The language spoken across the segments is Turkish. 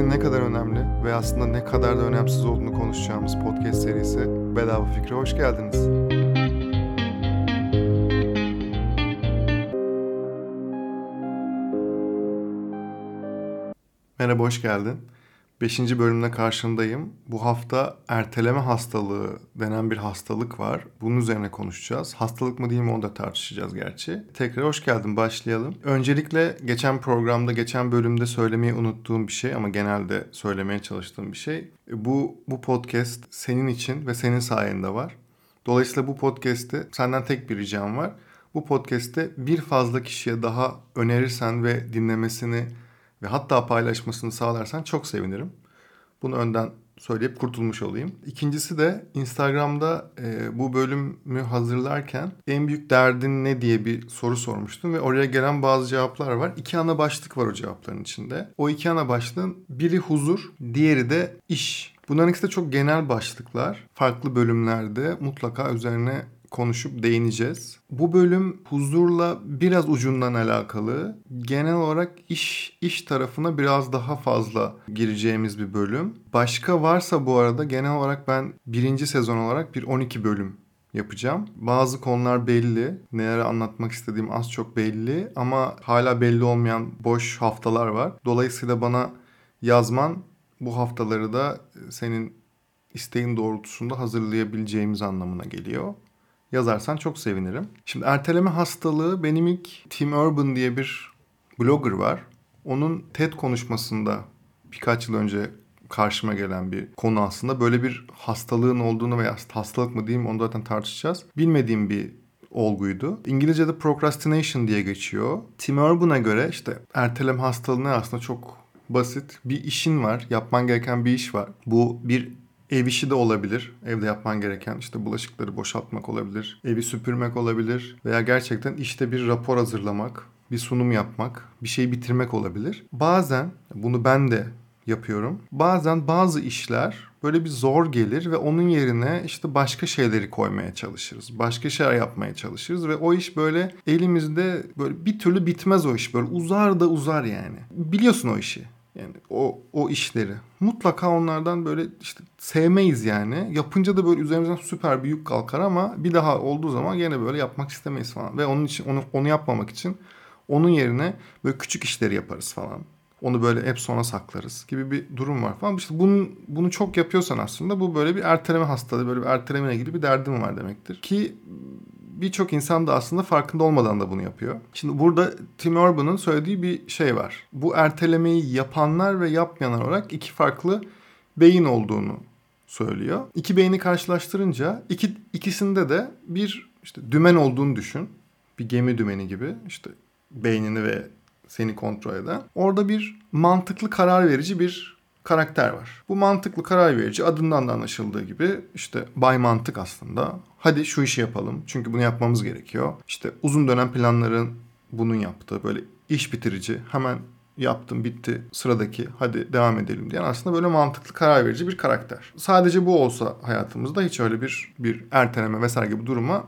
fikrin ne kadar önemli ve aslında ne kadar da önemsiz olduğunu konuşacağımız podcast serisi Bedava Fikre hoş geldiniz. Merhaba, hoş geldin. Beşinci bölümde karşındayım. Bu hafta erteleme hastalığı denen bir hastalık var. Bunun üzerine konuşacağız. Hastalık mı değil mi onu da tartışacağız gerçi. Tekrar hoş geldin başlayalım. Öncelikle geçen programda, geçen bölümde söylemeyi unuttuğum bir şey ama genelde söylemeye çalıştığım bir şey. Bu, bu podcast senin için ve senin sayende var. Dolayısıyla bu podcast'te senden tek bir ricam var. Bu podcast'te bir fazla kişiye daha önerirsen ve dinlemesini ve hatta paylaşmasını sağlarsan çok sevinirim. Bunu önden söyleyip kurtulmuş olayım. İkincisi de Instagram'da e, bu bölümü hazırlarken en büyük derdin ne diye bir soru sormuştum ve oraya gelen bazı cevaplar var. İki ana başlık var o cevapların içinde. O iki ana başlığın biri huzur, diğeri de iş. Bunların ikisi de çok genel başlıklar. Farklı bölümlerde mutlaka üzerine konuşup değineceğiz. Bu bölüm huzurla biraz ucundan alakalı. Genel olarak iş iş tarafına biraz daha fazla gireceğimiz bir bölüm. Başka varsa bu arada genel olarak ben birinci sezon olarak bir 12 bölüm yapacağım. Bazı konular belli. Neler anlatmak istediğim az çok belli ama hala belli olmayan boş haftalar var. Dolayısıyla bana yazman bu haftaları da senin isteğin doğrultusunda hazırlayabileceğimiz anlamına geliyor yazarsan çok sevinirim. Şimdi erteleme hastalığı benim ilk Tim Urban diye bir blogger var. Onun TED konuşmasında birkaç yıl önce karşıma gelen bir konu aslında. Böyle bir hastalığın olduğunu veya hastalık mı diyeyim onu zaten tartışacağız. Bilmediğim bir olguydu. İngilizce'de procrastination diye geçiyor. Tim Urban'a göre işte erteleme hastalığı aslında çok basit. Bir işin var, yapman gereken bir iş var. Bu bir Ev işi de olabilir. Evde yapman gereken işte bulaşıkları boşaltmak olabilir. Evi süpürmek olabilir. Veya gerçekten işte bir rapor hazırlamak, bir sunum yapmak, bir şey bitirmek olabilir. Bazen bunu ben de yapıyorum. Bazen bazı işler böyle bir zor gelir ve onun yerine işte başka şeyleri koymaya çalışırız. Başka şeyler yapmaya çalışırız ve o iş böyle elimizde böyle bir türlü bitmez o iş. Böyle uzar da uzar yani. Biliyorsun o işi. Yani o o işleri. Mutlaka onlardan böyle işte sevmeyiz yani. Yapınca da böyle üzerimizden süper bir yük kalkar ama bir daha olduğu zaman yine böyle yapmak istemeyiz falan. Ve onun için onu onu yapmamak için onun yerine böyle küçük işleri yaparız falan. Onu böyle hep sona saklarız gibi bir durum var falan. İşte bunu, bunu çok yapıyorsan aslında bu böyle bir erteleme hastalığı, böyle bir ertelemeye ilgili bir derdin var demektir. Ki birçok insan da aslında farkında olmadan da bunu yapıyor. Şimdi burada Tim Urban'ın söylediği bir şey var. Bu ertelemeyi yapanlar ve yapmayanlar olarak iki farklı beyin olduğunu söylüyor. İki beyni karşılaştırınca iki, ikisinde de bir işte dümen olduğunu düşün. Bir gemi dümeni gibi işte beynini ve seni kontrol eden. Orada bir mantıklı karar verici bir karakter var. Bu mantıklı karar verici adından da anlaşıldığı gibi işte bay mantık aslında. Hadi şu işi yapalım çünkü bunu yapmamız gerekiyor. İşte uzun dönem planların bunun yaptığı böyle iş bitirici hemen yaptım bitti sıradaki hadi devam edelim diyen aslında böyle mantıklı karar verici bir karakter. Sadece bu olsa hayatımızda hiç öyle bir bir erteleme vesaire gibi duruma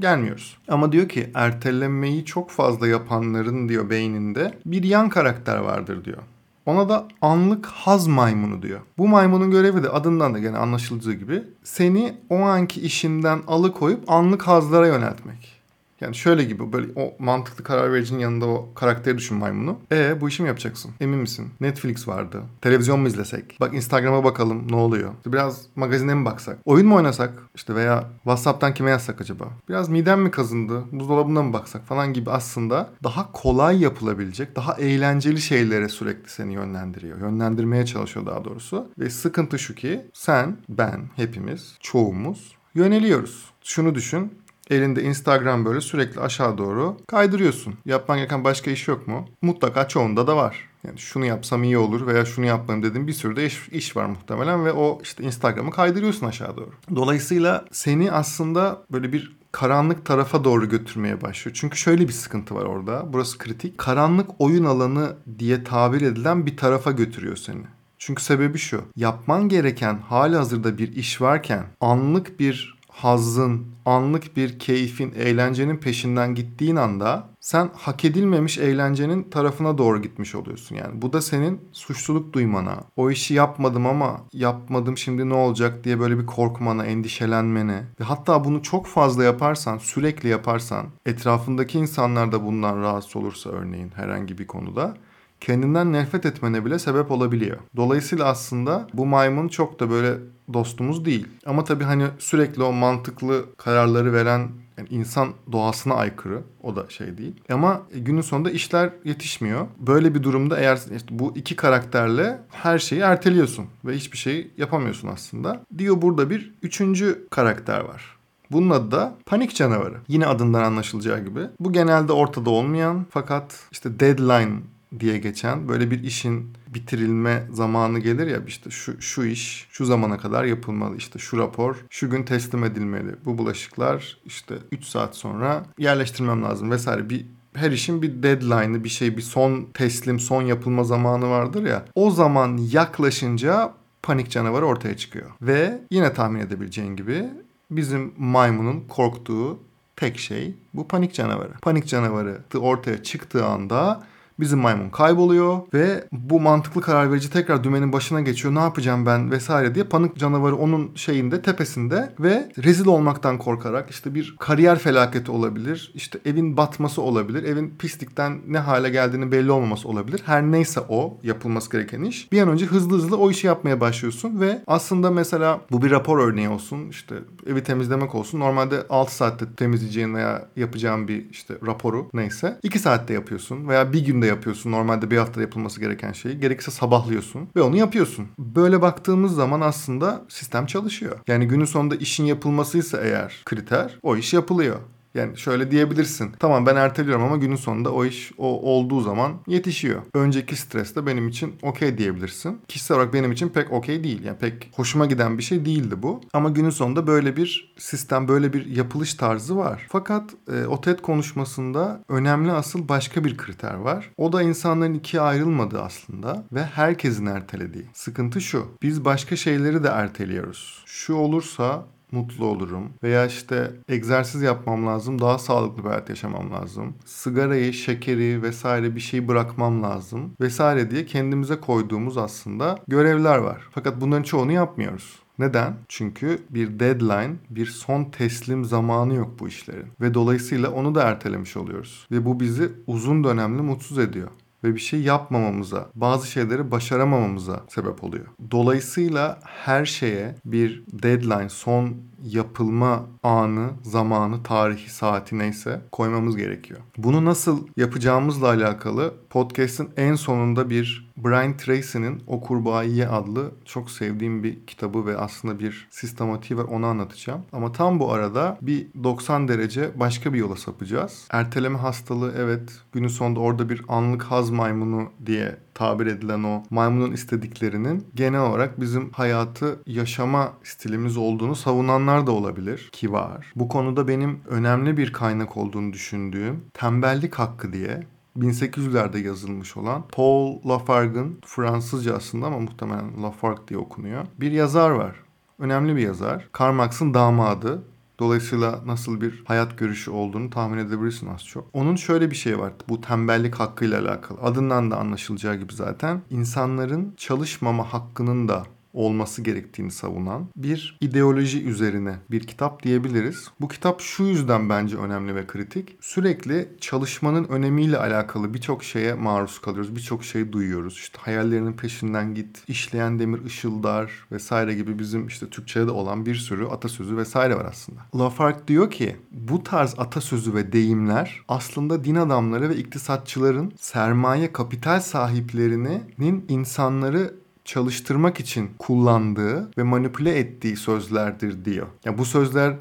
gelmiyoruz. Ama diyor ki ertelemeyi çok fazla yapanların diyor beyninde bir yan karakter vardır diyor. Ona da anlık haz maymunu diyor. Bu maymunun görevi de adından da gene anlaşılacağı gibi seni o anki işinden alıkoyup anlık hazlara yöneltmek. Yani şöyle gibi böyle o mantıklı karar vericinin yanında o karakteri düşün maymunu. E bu işi mi yapacaksın? Emin misin? Netflix vardı. Televizyon mu izlesek? Bak Instagram'a bakalım ne oluyor? Biraz magazine mi baksak? Oyun mu oynasak? İşte veya WhatsApp'tan kime yazsak acaba? Biraz midem mi kazındı? Buzdolabına mı baksak falan gibi aslında daha kolay yapılabilecek, daha eğlenceli şeylere sürekli seni yönlendiriyor. Yönlendirmeye çalışıyor daha doğrusu. Ve sıkıntı şu ki sen, ben, hepimiz, çoğumuz yöneliyoruz. Şunu düşün elinde Instagram böyle sürekli aşağı doğru kaydırıyorsun. Yapman gereken başka iş yok mu? Mutlaka çoğunda da var. Yani şunu yapsam iyi olur veya şunu yapmalıyım dediğim bir sürü de iş, iş var muhtemelen ve o işte Instagram'ı kaydırıyorsun aşağı doğru. Dolayısıyla seni aslında böyle bir karanlık tarafa doğru götürmeye başlıyor. Çünkü şöyle bir sıkıntı var orada. Burası kritik. Karanlık oyun alanı diye tabir edilen bir tarafa götürüyor seni. Çünkü sebebi şu. Yapman gereken hali hazırda bir iş varken anlık bir hazzın, anlık bir keyfin, eğlencenin peşinden gittiğin anda sen hak edilmemiş eğlencenin tarafına doğru gitmiş oluyorsun yani. Bu da senin suçluluk duymana, o işi yapmadım ama yapmadım şimdi ne olacak diye böyle bir korkmana, endişelenmene ve hatta bunu çok fazla yaparsan, sürekli yaparsan, etrafındaki insanlar da bundan rahatsız olursa örneğin herhangi bir konuda kendinden nefret etmene bile sebep olabiliyor. Dolayısıyla aslında bu maymun çok da böyle dostumuz değil. Ama tabii hani sürekli o mantıklı kararları veren yani insan doğasına aykırı. O da şey değil. Ama günün sonunda işler yetişmiyor. Böyle bir durumda eğer işte bu iki karakterle her şeyi erteliyorsun ve hiçbir şey yapamıyorsun aslında. Diyor burada bir üçüncü karakter var. Bunun adı da panik canavarı. Yine adından anlaşılacağı gibi. Bu genelde ortada olmayan fakat işte deadline diye geçen böyle bir işin bitirilme zamanı gelir ya işte şu şu iş şu zamana kadar yapılmalı işte şu rapor şu gün teslim edilmeli bu bulaşıklar işte 3 saat sonra yerleştirmem lazım vesaire bir her işin bir deadline'ı bir şey bir son teslim son yapılma zamanı vardır ya o zaman yaklaşınca panik canavarı ortaya çıkıyor ve yine tahmin edebileceğin gibi bizim maymunun korktuğu tek şey bu panik canavarı. Panik canavarı ortaya çıktığı anda Bizim maymun kayboluyor ve bu mantıklı karar verici tekrar dümenin başına geçiyor. Ne yapacağım ben vesaire diye panik canavarı onun şeyinde tepesinde ve rezil olmaktan korkarak işte bir kariyer felaketi olabilir. işte evin batması olabilir. Evin pislikten ne hale geldiğini belli olmaması olabilir. Her neyse o yapılması gereken iş. Bir an önce hızlı hızlı o işi yapmaya başlıyorsun ve aslında mesela bu bir rapor örneği olsun. işte evi temizlemek olsun. Normalde 6 saatte temizleyeceğin veya yapacağın bir işte raporu neyse 2 saatte yapıyorsun veya bir günde yapıyorsun. Normalde bir haftada yapılması gereken şeyi. Gerekirse sabahlıyorsun ve onu yapıyorsun. Böyle baktığımız zaman aslında sistem çalışıyor. Yani günün sonunda işin yapılmasıysa eğer kriter o iş yapılıyor. Yani şöyle diyebilirsin. Tamam ben erteliyorum ama günün sonunda o iş o olduğu zaman yetişiyor. Önceki stres de benim için okey diyebilirsin. Kişisel olarak benim için pek okey değil. Yani pek hoşuma giden bir şey değildi bu. Ama günün sonunda böyle bir sistem, böyle bir yapılış tarzı var. Fakat e, o TED konuşmasında önemli asıl başka bir kriter var. O da insanların ikiye ayrılmadığı aslında ve herkesin ertelediği. Sıkıntı şu. Biz başka şeyleri de erteliyoruz. Şu olursa mutlu olurum. Veya işte egzersiz yapmam lazım, daha sağlıklı bir hayat yaşamam lazım. Sigarayı, şekeri vesaire bir şey bırakmam lazım vesaire diye kendimize koyduğumuz aslında görevler var. Fakat bunların çoğunu yapmıyoruz. Neden? Çünkü bir deadline, bir son teslim zamanı yok bu işlerin. Ve dolayısıyla onu da ertelemiş oluyoruz. Ve bu bizi uzun dönemli mutsuz ediyor ve bir şey yapmamamıza, bazı şeyleri başaramamamıza sebep oluyor. Dolayısıyla her şeye bir deadline, son yapılma anı, zamanı, tarihi, saati neyse koymamız gerekiyor. Bunu nasıl yapacağımızla alakalı podcast'in en sonunda bir Brian Tracy'nin O Kurbağayı adlı çok sevdiğim bir kitabı ve aslında bir sistematiği var onu anlatacağım. Ama tam bu arada bir 90 derece başka bir yola sapacağız. Erteleme hastalığı evet günün sonunda orada bir anlık haz maymunu diye tabir edilen o maymunun istediklerinin genel olarak bizim hayatı yaşama stilimiz olduğunu savunanlar da olabilir ki var. Bu konuda benim önemli bir kaynak olduğunu düşündüğüm tembellik hakkı diye 1800'lerde yazılmış olan Paul Lafargue'ın Fransızca aslında ama muhtemelen Lafargue diye okunuyor. Bir yazar var. Önemli bir yazar. Karl Marx'ın damadı. Dolayısıyla nasıl bir hayat görüşü olduğunu tahmin edebilirsin az çok. Onun şöyle bir şey var bu tembellik hakkıyla alakalı. Adından da anlaşılacağı gibi zaten insanların çalışmama hakkının da olması gerektiğini savunan bir ideoloji üzerine bir kitap diyebiliriz. Bu kitap şu yüzden bence önemli ve kritik. Sürekli çalışmanın önemiyle alakalı birçok şeye maruz kalıyoruz. Birçok şey duyuyoruz. İşte hayallerinin peşinden git, işleyen demir ışıldar vesaire gibi bizim işte Türkçe'de olan bir sürü atasözü vesaire var aslında. Lafargue diyor ki bu tarz atasözü ve deyimler aslında din adamları ve iktisatçıların sermaye kapital sahiplerinin insanları çalıştırmak için kullandığı ve manipüle ettiği sözlerdir diyor. Ya bu sözler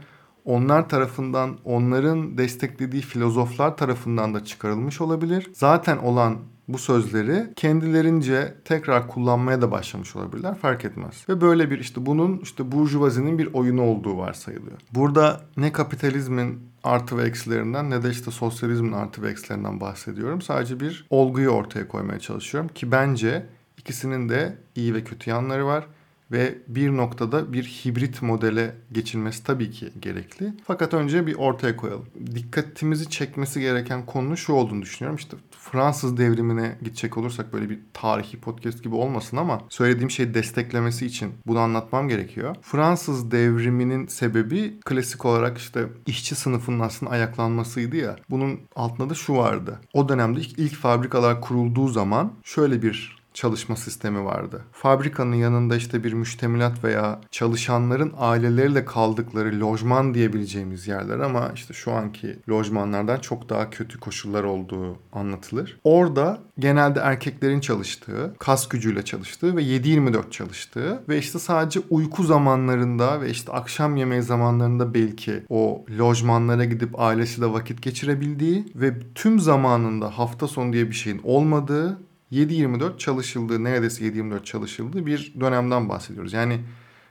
onlar tarafından, onların desteklediği filozoflar tarafından da çıkarılmış olabilir. Zaten olan bu sözleri kendilerince tekrar kullanmaya da başlamış olabilirler fark etmez. Ve böyle bir işte bunun işte burjuvazinin bir oyunu olduğu varsayılıyor. Burada ne kapitalizmin artı ve eksilerinden ne de işte sosyalizmin artı ve eksilerinden bahsediyorum. Sadece bir olguyu ortaya koymaya çalışıyorum ki bence İkisinin de iyi ve kötü yanları var. ve bir noktada bir hibrit modele geçilmesi tabii ki gerekli. Fakat önce bir ortaya koyalım. Dikkatimizi çekmesi gereken konu şu olduğunu düşünüyorum. İşte Fransız devrimine gidecek olursak böyle bir tarihi podcast gibi olmasın ama söylediğim şeyi desteklemesi için bunu anlatmam gerekiyor. Fransız devriminin sebebi klasik olarak işte işçi sınıfının aslında ayaklanmasıydı ya. Bunun altında da şu vardı. O dönemde ilk, ilk fabrikalar kurulduğu zaman şöyle bir çalışma sistemi vardı. Fabrikanın yanında işte bir müştemilat veya çalışanların aileleriyle kaldıkları lojman diyebileceğimiz yerler ama işte şu anki lojmanlardan çok daha kötü koşullar olduğu anlatılır. Orada genelde erkeklerin çalıştığı, kas gücüyle çalıştığı ve 7-24 çalıştığı ve işte sadece uyku zamanlarında ve işte akşam yemeği zamanlarında belki o lojmanlara gidip ailesiyle vakit geçirebildiği ve tüm zamanında hafta sonu diye bir şeyin olmadığı 7-24 çalışıldığı, neredeyse 7-24 çalışıldığı bir dönemden bahsediyoruz. Yani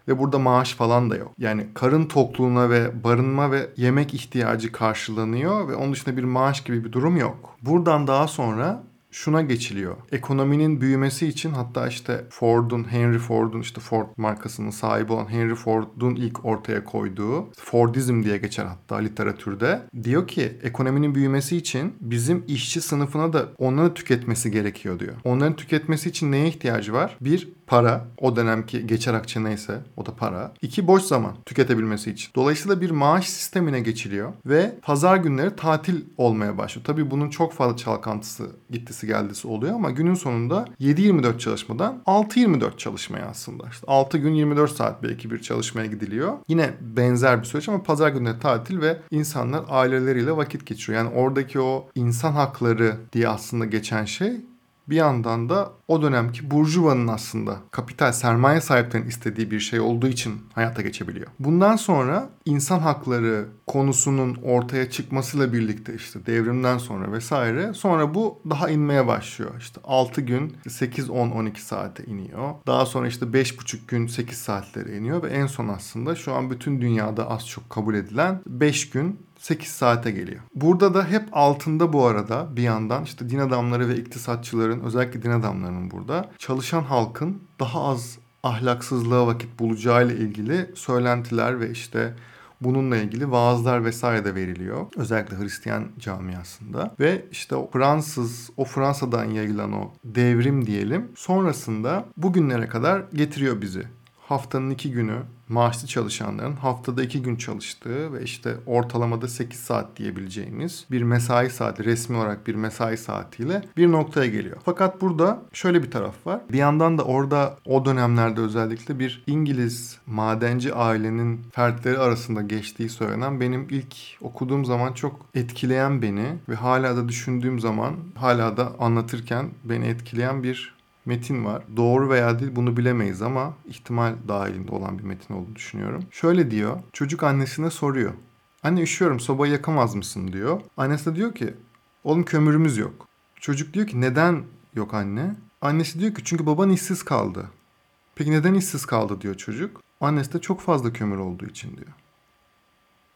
ve burada maaş falan da yok. Yani karın tokluğuna ve barınma ve yemek ihtiyacı karşılanıyor ve onun dışında bir maaş gibi bir durum yok. Buradan daha sonra şuna geçiliyor. Ekonominin büyümesi için hatta işte Ford'un, Henry Ford'un işte Ford markasının sahibi olan Henry Ford'un ilk ortaya koyduğu Fordizm diye geçer hatta literatürde. Diyor ki ekonominin büyümesi için bizim işçi sınıfına da onları tüketmesi gerekiyor diyor. Onların tüketmesi için neye ihtiyacı var? Bir, para. O dönemki geçer akçe neyse o da para. İki, boş zaman tüketebilmesi için. Dolayısıyla bir maaş sistemine geçiliyor ve pazar günleri tatil olmaya başlıyor. Tabii bunun çok fazla çalkantısı gittisi geldisi oluyor ama günün sonunda 7-24 çalışmadan 6-24 çalışmaya aslında. İşte 6 gün 24 saat belki bir çalışmaya gidiliyor. Yine benzer bir süreç ama pazar günleri tatil ve insanlar aileleriyle vakit geçiriyor. Yani oradaki o insan hakları diye aslında geçen şey bir yandan da o dönemki burjuvanın aslında kapital sermaye sahiplerinin istediği bir şey olduğu için hayata geçebiliyor. Bundan sonra insan hakları konusunun ortaya çıkmasıyla birlikte işte devrimden sonra vesaire sonra bu daha inmeye başlıyor. İşte 6 gün 8 10 12 saate iniyor. Daha sonra işte 5,5 gün 8 saatlere iniyor ve en son aslında şu an bütün dünyada az çok kabul edilen 5 gün 8 saate geliyor. Burada da hep altında bu arada bir yandan işte din adamları ve iktisatçıların özellikle din adamlarının burada çalışan halkın daha az ahlaksızlığa vakit bulacağıyla ilgili söylentiler ve işte bununla ilgili vaazlar vesaire de veriliyor. Özellikle Hristiyan camiasında. Ve işte o Fransız, o Fransa'dan yayılan o devrim diyelim sonrasında bugünlere kadar getiriyor bizi haftanın iki günü maaşlı çalışanların haftada iki gün çalıştığı ve işte ortalamada 8 saat diyebileceğimiz bir mesai saati resmi olarak bir mesai saatiyle bir noktaya geliyor. Fakat burada şöyle bir taraf var. Bir yandan da orada o dönemlerde özellikle bir İngiliz madenci ailenin fertleri arasında geçtiği söylenen benim ilk okuduğum zaman çok etkileyen beni ve hala da düşündüğüm zaman hala da anlatırken beni etkileyen bir metin var. Doğru veya değil bunu bilemeyiz ama ihtimal dahilinde olan bir metin olduğunu düşünüyorum. Şöyle diyor. Çocuk annesine soruyor. Anne üşüyorum sobayı yakamaz mısın diyor. Annesi de diyor ki oğlum kömürümüz yok. Çocuk diyor ki neden yok anne? Annesi diyor ki çünkü baban işsiz kaldı. Peki neden işsiz kaldı diyor çocuk. Annesi de çok fazla kömür olduğu için diyor.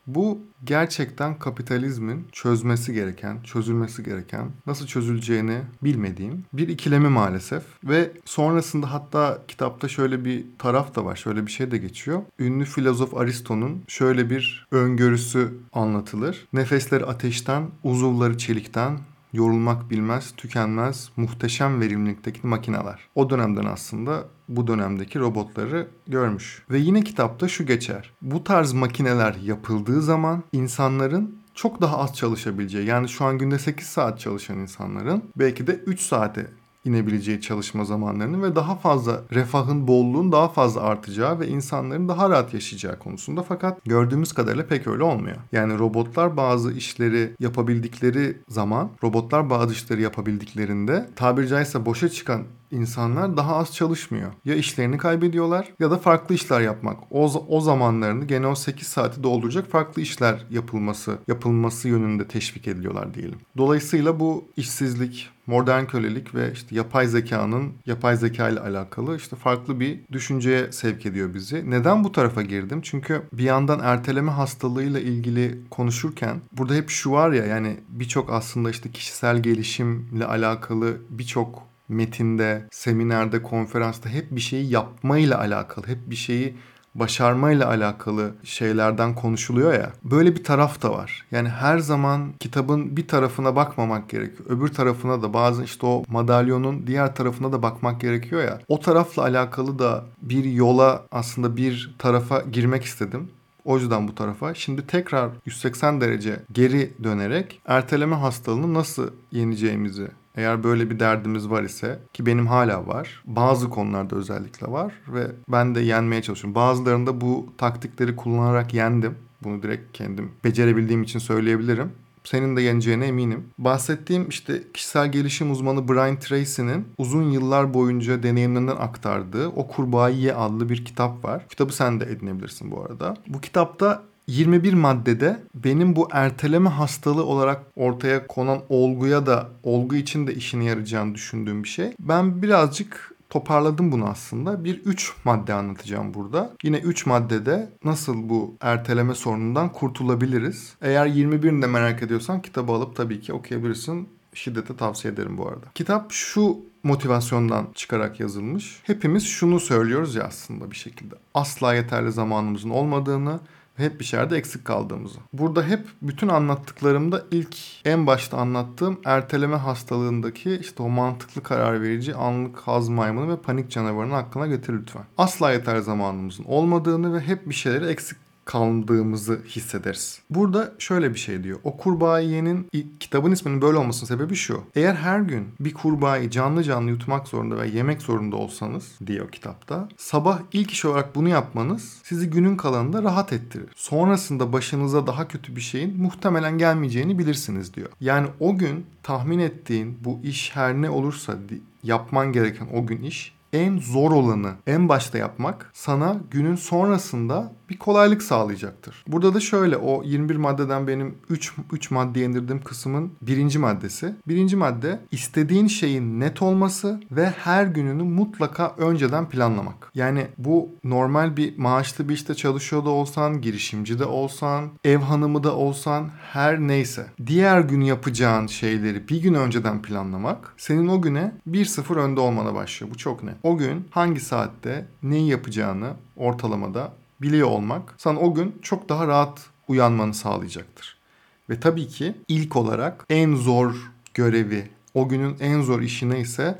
Bu gerçekten kapitalizmin çözmesi gereken, çözülmesi gereken, nasıl çözüleceğini bilmediğim bir ikilemi maalesef. Ve sonrasında hatta kitapta şöyle bir taraf da var, şöyle bir şey de geçiyor. Ünlü filozof Aristo'nun şöyle bir öngörüsü anlatılır. Nefesleri ateşten, uzuvları çelikten, yorulmak bilmez, tükenmez, muhteşem verimlilikteki makineler. O dönemden aslında bu dönemdeki robotları görmüş. Ve yine kitapta şu geçer. Bu tarz makineler yapıldığı zaman insanların çok daha az çalışabileceği yani şu an günde 8 saat çalışan insanların belki de 3 saate inebileceği çalışma zamanlarını ve daha fazla refahın bolluğun daha fazla artacağı ve insanların daha rahat yaşayacağı konusunda fakat gördüğümüz kadarıyla pek öyle olmuyor. Yani robotlar bazı işleri yapabildikleri zaman robotlar bazı işleri yapabildiklerinde tabiri caizse boşa çıkan insanlar daha az çalışmıyor. Ya işlerini kaybediyorlar ya da farklı işler yapmak. O, o zamanlarını gene o 8 saati dolduracak farklı işler yapılması, yapılması yönünde teşvik ediliyorlar diyelim. Dolayısıyla bu işsizlik, modern kölelik ve işte yapay zekanın yapay zeka ile alakalı işte farklı bir düşünceye sevk ediyor bizi. Neden bu tarafa girdim? Çünkü bir yandan erteleme hastalığıyla ilgili konuşurken burada hep şu var ya yani birçok aslında işte kişisel gelişimle alakalı birçok metinde, seminerde, konferansta hep bir şeyi yapmayla alakalı, hep bir şeyi başarmayla alakalı şeylerden konuşuluyor ya. Böyle bir taraf da var. Yani her zaman kitabın bir tarafına bakmamak gerekiyor. Öbür tarafına da bazı işte o madalyonun diğer tarafına da bakmak gerekiyor ya. O tarafla alakalı da bir yola aslında bir tarafa girmek istedim. O yüzden bu tarafa. Şimdi tekrar 180 derece geri dönerek erteleme hastalığını nasıl yeneceğimizi eğer böyle bir derdimiz var ise ki benim hala var. Bazı konularda özellikle var ve ben de yenmeye çalışıyorum. Bazılarında bu taktikleri kullanarak yendim. Bunu direkt kendim becerebildiğim için söyleyebilirim. Senin de yeneceğine eminim. Bahsettiğim işte kişisel gelişim uzmanı Brian Tracy'nin uzun yıllar boyunca deneyimlerinden aktardığı O Kurbağayı Ye adlı bir kitap var. Kitabı sen de edinebilirsin bu arada. Bu kitapta 21 maddede benim bu erteleme hastalığı olarak ortaya konan olguya da olgu için de işine yarayacağını düşündüğüm bir şey. Ben birazcık toparladım bunu aslında. Bir 3 madde anlatacağım burada. Yine 3 maddede nasıl bu erteleme sorunundan kurtulabiliriz. Eğer 21'ini de merak ediyorsan kitabı alıp tabii ki okuyabilirsin. Şiddete tavsiye ederim bu arada. Kitap şu motivasyondan çıkarak yazılmış. Hepimiz şunu söylüyoruz ya aslında bir şekilde. Asla yeterli zamanımızın olmadığını hep bir şeylerde eksik kaldığımızı. Burada hep bütün anlattıklarımda ilk en başta anlattığım erteleme hastalığındaki işte o mantıklı karar verici anlık haz maymunu ve panik canavarını aklına getir lütfen. Asla yeter zamanımızın olmadığını ve hep bir şeyleri eksik kaldığımızı hissederiz. Burada şöyle bir şey diyor. O kurbağayı yenin kitabın isminin böyle olmasının sebebi şu. Eğer her gün bir kurbağayı canlı canlı yutmak zorunda ve yemek zorunda olsanız diyor kitapta. Sabah ilk iş olarak bunu yapmanız sizi günün kalanında rahat ettirir. Sonrasında başınıza daha kötü bir şeyin muhtemelen gelmeyeceğini bilirsiniz diyor. Yani o gün tahmin ettiğin bu iş her ne olursa yapman gereken o gün iş en zor olanı en başta yapmak sana günün sonrasında bir kolaylık sağlayacaktır. Burada da şöyle o 21 maddeden benim 3, 3 madde indirdiğim kısmın birinci maddesi. Birinci madde istediğin şeyin net olması ve her gününü mutlaka önceden planlamak. Yani bu normal bir maaşlı bir işte çalışıyor da olsan, girişimci de olsan, ev hanımı da olsan her neyse. Diğer gün yapacağın şeyleri bir gün önceden planlamak senin o güne 1-0 önde olmana başlıyor. Bu çok net. O gün hangi saatte neyi yapacağını ortalamada biliyor olmak sana o gün çok daha rahat uyanmanı sağlayacaktır. Ve tabii ki ilk olarak en zor görevi, o günün en zor işi neyse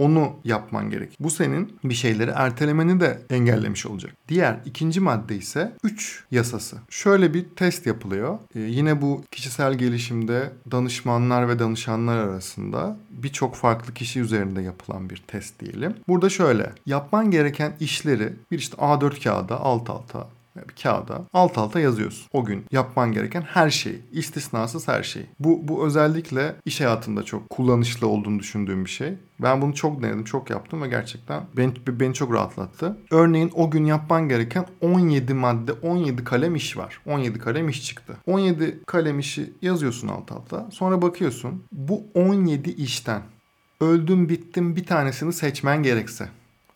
onu yapman gerek. Bu senin bir şeyleri ertelemeni de engellemiş olacak. Diğer ikinci madde ise 3 yasası. Şöyle bir test yapılıyor. Ee, yine bu kişisel gelişimde danışmanlar ve danışanlar arasında birçok farklı kişi üzerinde yapılan bir test diyelim. Burada şöyle yapman gereken işleri bir işte A4 kağıda alt alta bir kağıda alt alta yazıyorsun. O gün yapman gereken her şey, istisnasız her şey. Bu bu özellikle iş hayatında çok kullanışlı olduğunu düşündüğüm bir şey. Ben bunu çok denedim, çok yaptım ve gerçekten beni, beni çok rahatlattı. Örneğin o gün yapman gereken 17 madde, 17 kalem iş var. 17 kalem iş çıktı. 17 kalem işi yazıyorsun alt alta. Sonra bakıyorsun bu 17 işten öldüm bittim bir tanesini seçmen gerekse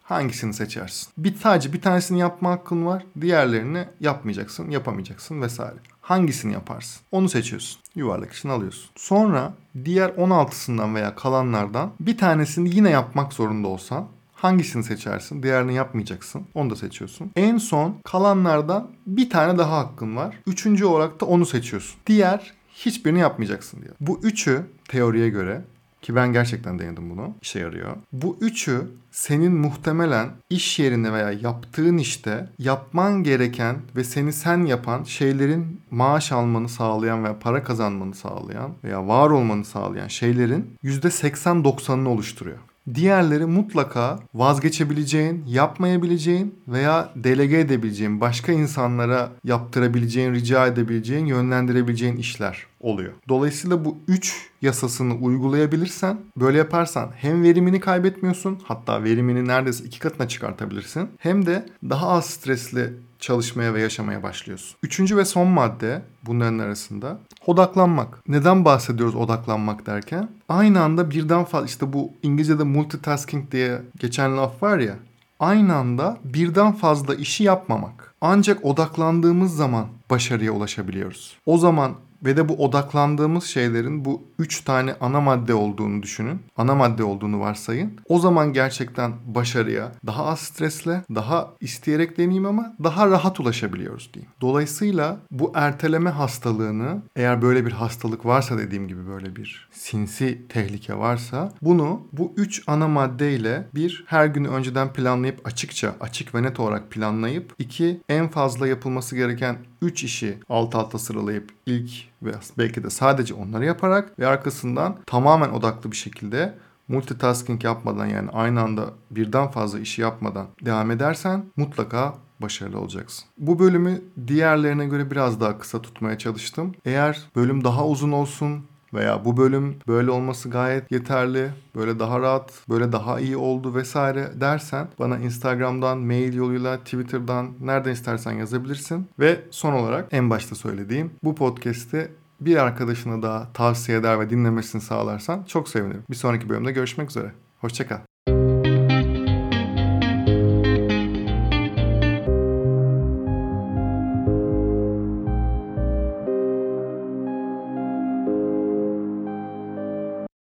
hangisini seçersin? Bir sadece bir tanesini yapma hakkın var. Diğerlerini yapmayacaksın, yapamayacaksın vesaire. Hangisini yaparsın? Onu seçiyorsun. Yuvarlak için alıyorsun. Sonra diğer 16'sından veya kalanlardan bir tanesini yine yapmak zorunda olsan hangisini seçersin? Diğerini yapmayacaksın. Onu da seçiyorsun. En son kalanlardan bir tane daha hakkın var. Üçüncü olarak da onu seçiyorsun. Diğer hiçbirini yapmayacaksın diyor. Bu üçü teoriye göre ki ben gerçekten denedim bunu. İşe yarıyor. Bu üçü senin muhtemelen iş yerinde veya yaptığın işte yapman gereken ve seni sen yapan şeylerin maaş almanı sağlayan veya para kazanmanı sağlayan veya var olmanı sağlayan şeylerin %80-90'ını oluşturuyor. Diğerleri mutlaka vazgeçebileceğin, yapmayabileceğin veya delege edebileceğin, başka insanlara yaptırabileceğin, rica edebileceğin, yönlendirebileceğin işler oluyor. Dolayısıyla bu 3 yasasını uygulayabilirsen, böyle yaparsan hem verimini kaybetmiyorsun, hatta verimini neredeyse iki katına çıkartabilirsin. Hem de daha az stresli çalışmaya ve yaşamaya başlıyorsun. Üçüncü ve son madde bunların arasında odaklanmak. Neden bahsediyoruz odaklanmak derken? Aynı anda birden fazla işte bu İngilizce'de multitasking diye geçen laf var ya aynı anda birden fazla işi yapmamak. Ancak odaklandığımız zaman başarıya ulaşabiliyoruz. O zaman ve de bu odaklandığımız şeylerin bu üç tane ana madde olduğunu düşünün. Ana madde olduğunu varsayın. O zaman gerçekten başarıya daha az stresle, daha isteyerek deneyim ama daha rahat ulaşabiliyoruz diyeyim. Dolayısıyla bu erteleme hastalığını eğer böyle bir hastalık varsa dediğim gibi böyle bir sinsi tehlike varsa bunu bu üç ana maddeyle bir her günü önceden planlayıp açıkça açık ve net olarak planlayıp iki en fazla yapılması gereken üç işi alt alta sıralayıp ilk ve belki de sadece onları yaparak ve arkasından tamamen odaklı bir şekilde multitasking yapmadan yani aynı anda birden fazla işi yapmadan devam edersen mutlaka başarılı olacaksın. Bu bölümü diğerlerine göre biraz daha kısa tutmaya çalıştım. Eğer bölüm daha uzun olsun veya bu bölüm böyle olması gayet yeterli, böyle daha rahat, böyle daha iyi oldu vesaire dersen bana Instagram'dan, mail yoluyla, Twitter'dan nereden istersen yazabilirsin. Ve son olarak en başta söylediğim bu podcast'i bir arkadaşına daha tavsiye eder ve dinlemesini sağlarsan çok sevinirim. Bir sonraki bölümde görüşmek üzere. Hoşçakal.